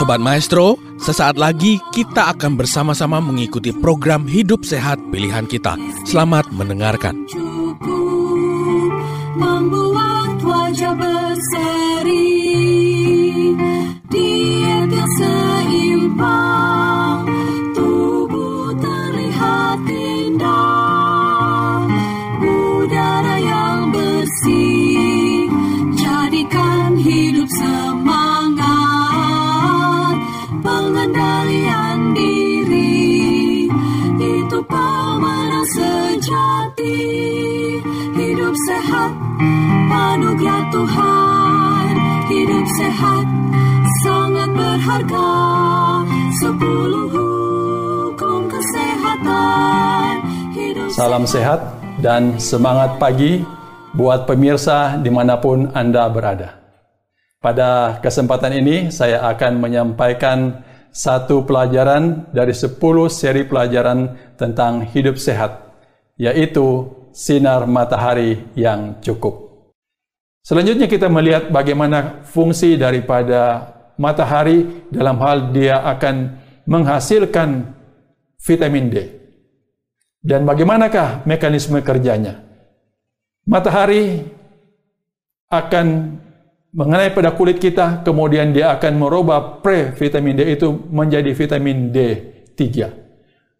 Sobat Maestro, sesaat lagi kita akan bersama-sama mengikuti program Hidup Sehat Pilihan Kita. Selamat mendengarkan. Salam sehat dan semangat pagi buat pemirsa di mana pun Anda berada. Pada kesempatan ini saya akan menyampaikan satu pelajaran dari 10 seri pelajaran tentang hidup sehat, yaitu sinar matahari yang cukup. Selanjutnya kita melihat bagaimana fungsi daripada matahari dalam hal dia akan menghasilkan vitamin D. Dan bagaimanakah mekanisme kerjanya? Matahari akan mengenai pada kulit kita, kemudian dia akan merubah pre-vitamin D itu menjadi vitamin D3.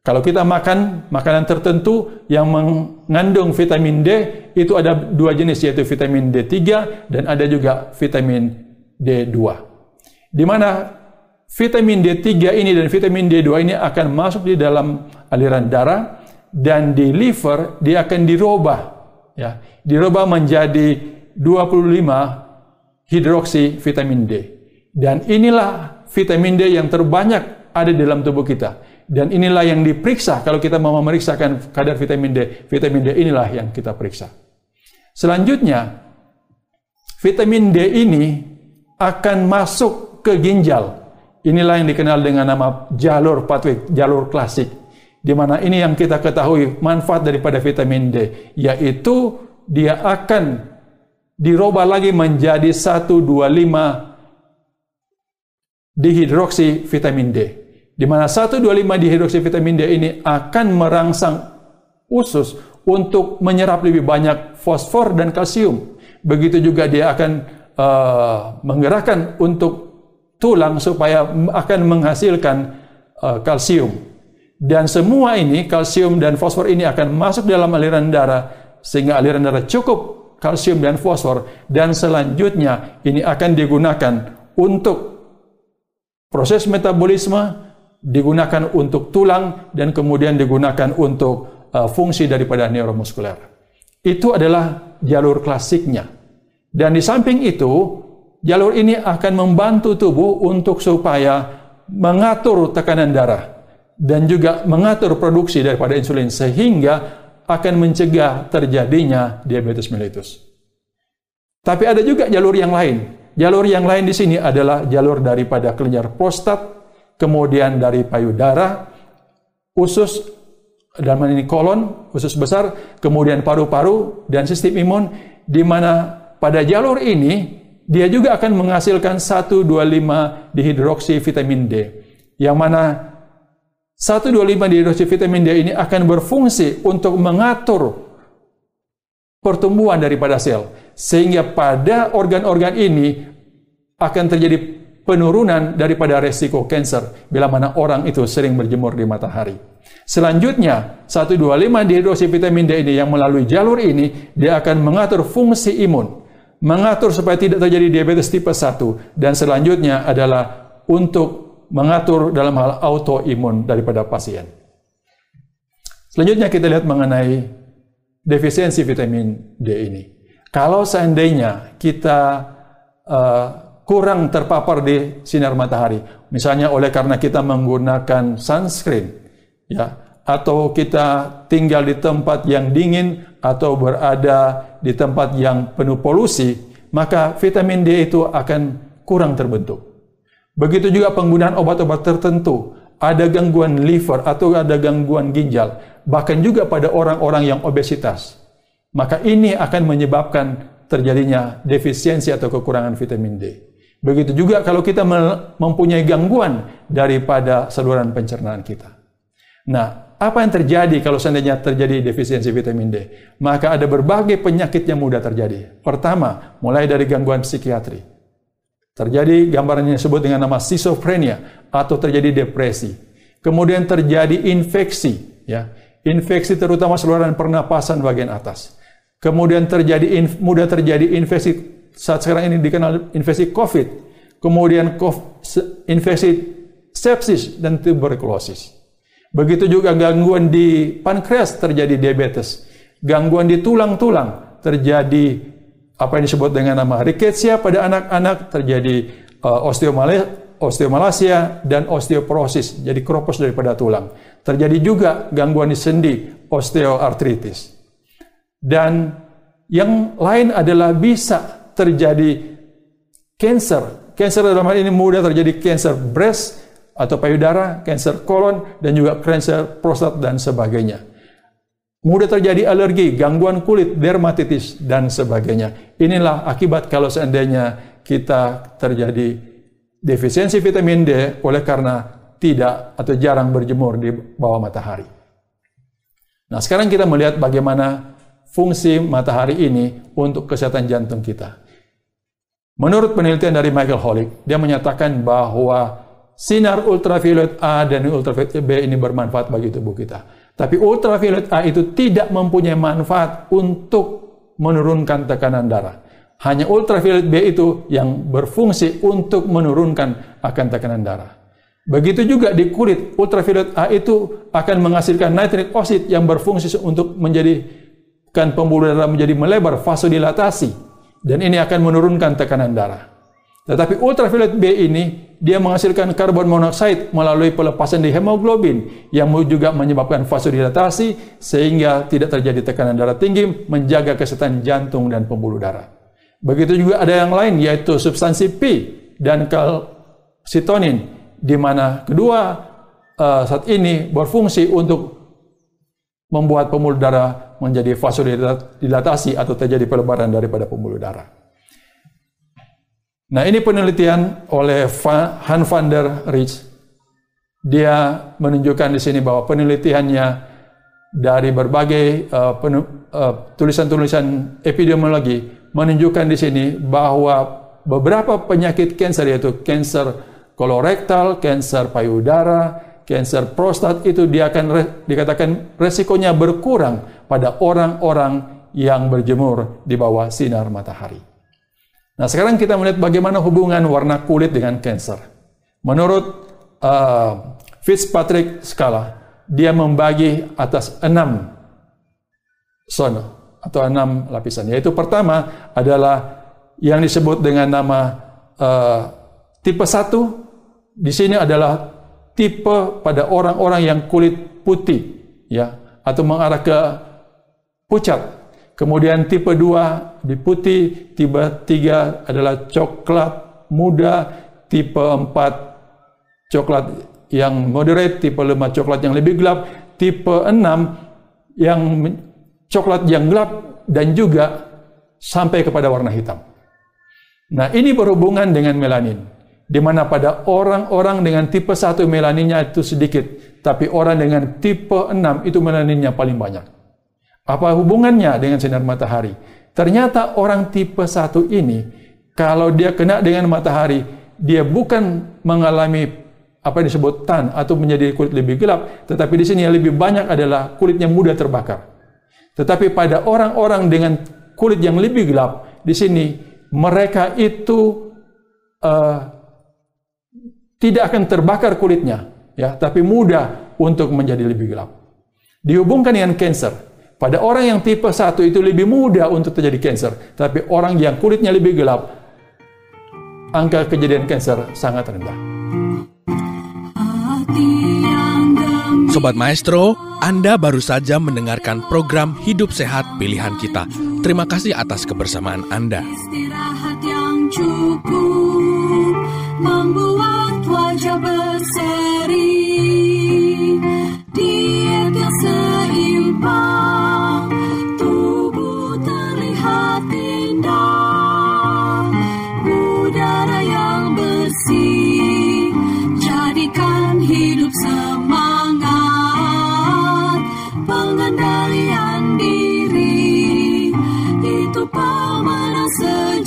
Kalau kita makan makanan tertentu yang mengandung vitamin D, itu ada dua jenis, yaitu vitamin D3 dan ada juga vitamin D2. Di mana vitamin D3 ini dan vitamin D2 ini akan masuk di dalam aliran darah dan di liver dia akan dirubah ya. Dirubah menjadi 25 hidroksi vitamin D. Dan inilah vitamin D yang terbanyak ada di dalam tubuh kita. Dan inilah yang diperiksa kalau kita mau memeriksakan kadar vitamin D. Vitamin D inilah yang kita periksa. Selanjutnya vitamin D ini akan masuk ke ginjal. Inilah yang dikenal dengan nama jalur pathway jalur klasik di mana ini yang kita ketahui manfaat daripada vitamin D, yaitu dia akan dirubah lagi menjadi 125 dihidroksi vitamin D. Di mana 125 dihidroksi vitamin D ini akan merangsang usus untuk menyerap lebih banyak fosfor dan kalsium. Begitu juga dia akan uh, menggerakkan untuk tulang supaya akan menghasilkan uh, kalsium. Dan semua ini, kalsium dan fosfor ini akan masuk dalam aliran darah, sehingga aliran darah cukup kalsium dan fosfor, dan selanjutnya ini akan digunakan untuk proses metabolisme, digunakan untuk tulang, dan kemudian digunakan untuk uh, fungsi daripada neuromuskuler. Itu adalah jalur klasiknya. Dan di samping itu, jalur ini akan membantu tubuh untuk supaya mengatur tekanan darah dan juga mengatur produksi daripada insulin sehingga akan mencegah terjadinya diabetes mellitus. Tapi ada juga jalur yang lain. Jalur yang lain di sini adalah jalur daripada kelenjar prostat, kemudian dari payudara, usus dan ini kolon, usus besar, kemudian paru-paru dan sistem imun di mana pada jalur ini dia juga akan menghasilkan 125 dihidroksi vitamin D yang mana 125 dihidroksi vitamin D ini akan berfungsi untuk mengatur pertumbuhan daripada sel. Sehingga pada organ-organ ini akan terjadi penurunan daripada resiko kanker bila mana orang itu sering berjemur di matahari. Selanjutnya, 125 dihidroksi vitamin D ini yang melalui jalur ini, dia akan mengatur fungsi imun. Mengatur supaya tidak terjadi diabetes tipe 1. Dan selanjutnya adalah untuk mengatur dalam hal autoimun daripada pasien. Selanjutnya kita lihat mengenai defisiensi vitamin D ini. Kalau seandainya kita uh, kurang terpapar di sinar matahari, misalnya oleh karena kita menggunakan sunscreen, ya, atau kita tinggal di tempat yang dingin atau berada di tempat yang penuh polusi, maka vitamin D itu akan kurang terbentuk. Begitu juga penggunaan obat-obat tertentu, ada gangguan liver atau ada gangguan ginjal, bahkan juga pada orang-orang yang obesitas. maka ini akan menyebabkan terjadinya defisiensi atau kekurangan vitamin D. Begitu juga kalau kita mempunyai gangguan daripada saluran pencernaan kita. Nah, apa yang terjadi kalau seandainya terjadi defisiensi vitamin D? Maka ada berbagai penyakit yang mudah terjadi. Pertama, mulai dari gangguan psikiatri. Terjadi gambarannya disebut dengan nama schizophrenia atau terjadi depresi. Kemudian terjadi infeksi, ya. Infeksi terutama saluran pernapasan bagian atas. Kemudian terjadi mudah terjadi infeksi saat sekarang ini dikenal infeksi COVID, kemudian infeksi sepsis dan tuberkulosis. Begitu juga gangguan di pankreas terjadi diabetes, gangguan di tulang-tulang terjadi apa yang disebut dengan nama rickettsia pada anak-anak terjadi uh, osteomalacia dan osteoporosis, jadi kropos daripada tulang. Terjadi juga gangguan di sendi, osteoartritis. Dan yang lain adalah bisa terjadi cancer. Cancer dalam hal ini mudah terjadi cancer breast atau payudara, cancer kolon, dan juga cancer prostat dan sebagainya. Mudah terjadi alergi, gangguan kulit, dermatitis, dan sebagainya. Inilah akibat kalau seandainya kita terjadi defisiensi vitamin D oleh karena tidak atau jarang berjemur di bawah matahari. Nah, sekarang kita melihat bagaimana fungsi matahari ini untuk kesehatan jantung kita. Menurut penelitian dari Michael Holick, dia menyatakan bahwa sinar ultraviolet A dan ultraviolet B ini bermanfaat bagi tubuh kita. Tapi ultraviolet A itu tidak mempunyai manfaat untuk menurunkan tekanan darah. Hanya ultraviolet B itu yang berfungsi untuk menurunkan akan tekanan darah. Begitu juga di kulit, ultraviolet A itu akan menghasilkan nitric oxide yang berfungsi untuk menjadikan pembuluh darah menjadi melebar, vasodilatasi dan ini akan menurunkan tekanan darah. Tetapi ultraviolet B ini dia menghasilkan karbon monoksida melalui pelepasan di hemoglobin yang juga menyebabkan vasodilatasi sehingga tidak terjadi tekanan darah tinggi, menjaga kesehatan jantung dan pembuluh darah. Begitu juga ada yang lain yaitu substansi P dan kalsitonin di mana kedua uh, saat ini berfungsi untuk membuat pembuluh darah menjadi vasodilatasi atau terjadi pelebaran daripada pembuluh darah. Nah, ini penelitian oleh Han van der Rijs. Dia menunjukkan di sini bahwa penelitiannya dari berbagai uh, uh, tulisan-tulisan epidemiologi menunjukkan di sini bahwa beberapa penyakit kanker yaitu kanker kolorektal, kanker payudara, kanker prostat itu dia akan re, dikatakan resikonya berkurang pada orang-orang yang berjemur di bawah sinar matahari. Nah, sekarang kita melihat bagaimana hubungan warna kulit dengan kanker. Menurut uh, Fitzpatrick skala, dia membagi atas enam zona atau enam lapisan. Yaitu pertama adalah yang disebut dengan nama uh, tipe 1. Di sini adalah tipe pada orang-orang yang kulit putih, ya, atau mengarah ke pucat. Kemudian tipe 2 di putih, tipe 3 adalah coklat muda, tipe 4 coklat yang moderate, tipe 5 coklat yang lebih gelap, tipe 6 yang coklat yang gelap dan juga sampai kepada warna hitam. Nah, ini berhubungan dengan melanin. Di mana pada orang-orang dengan tipe 1 melaninnya itu sedikit, tapi orang dengan tipe 6 itu melaninnya paling banyak. Apa hubungannya dengan sinar matahari? Ternyata orang tipe 1 ini, kalau dia kena dengan matahari, dia bukan mengalami apa yang disebut tan atau menjadi kulit lebih gelap, tetapi di sini yang lebih banyak adalah kulitnya mudah terbakar. Tetapi pada orang-orang dengan kulit yang lebih gelap, di sini mereka itu uh, tidak akan terbakar kulitnya, ya, tapi mudah untuk menjadi lebih gelap. Dihubungkan dengan cancer. Pada orang yang tipe 1 itu lebih mudah untuk terjadi kanker, tapi orang yang kulitnya lebih gelap, angka kejadian kanker sangat rendah. Sobat Maestro, Anda baru saja mendengarkan program Hidup Sehat Pilihan Kita. Terima kasih atas kebersamaan Anda.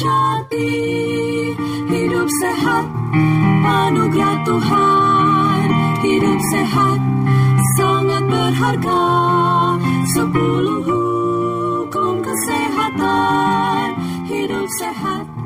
Sejati Hidup sehat Anugerah Tuhan. Hidup sehat Sangat berharga. Sepuluh hukum kesehatan. Hidup sehat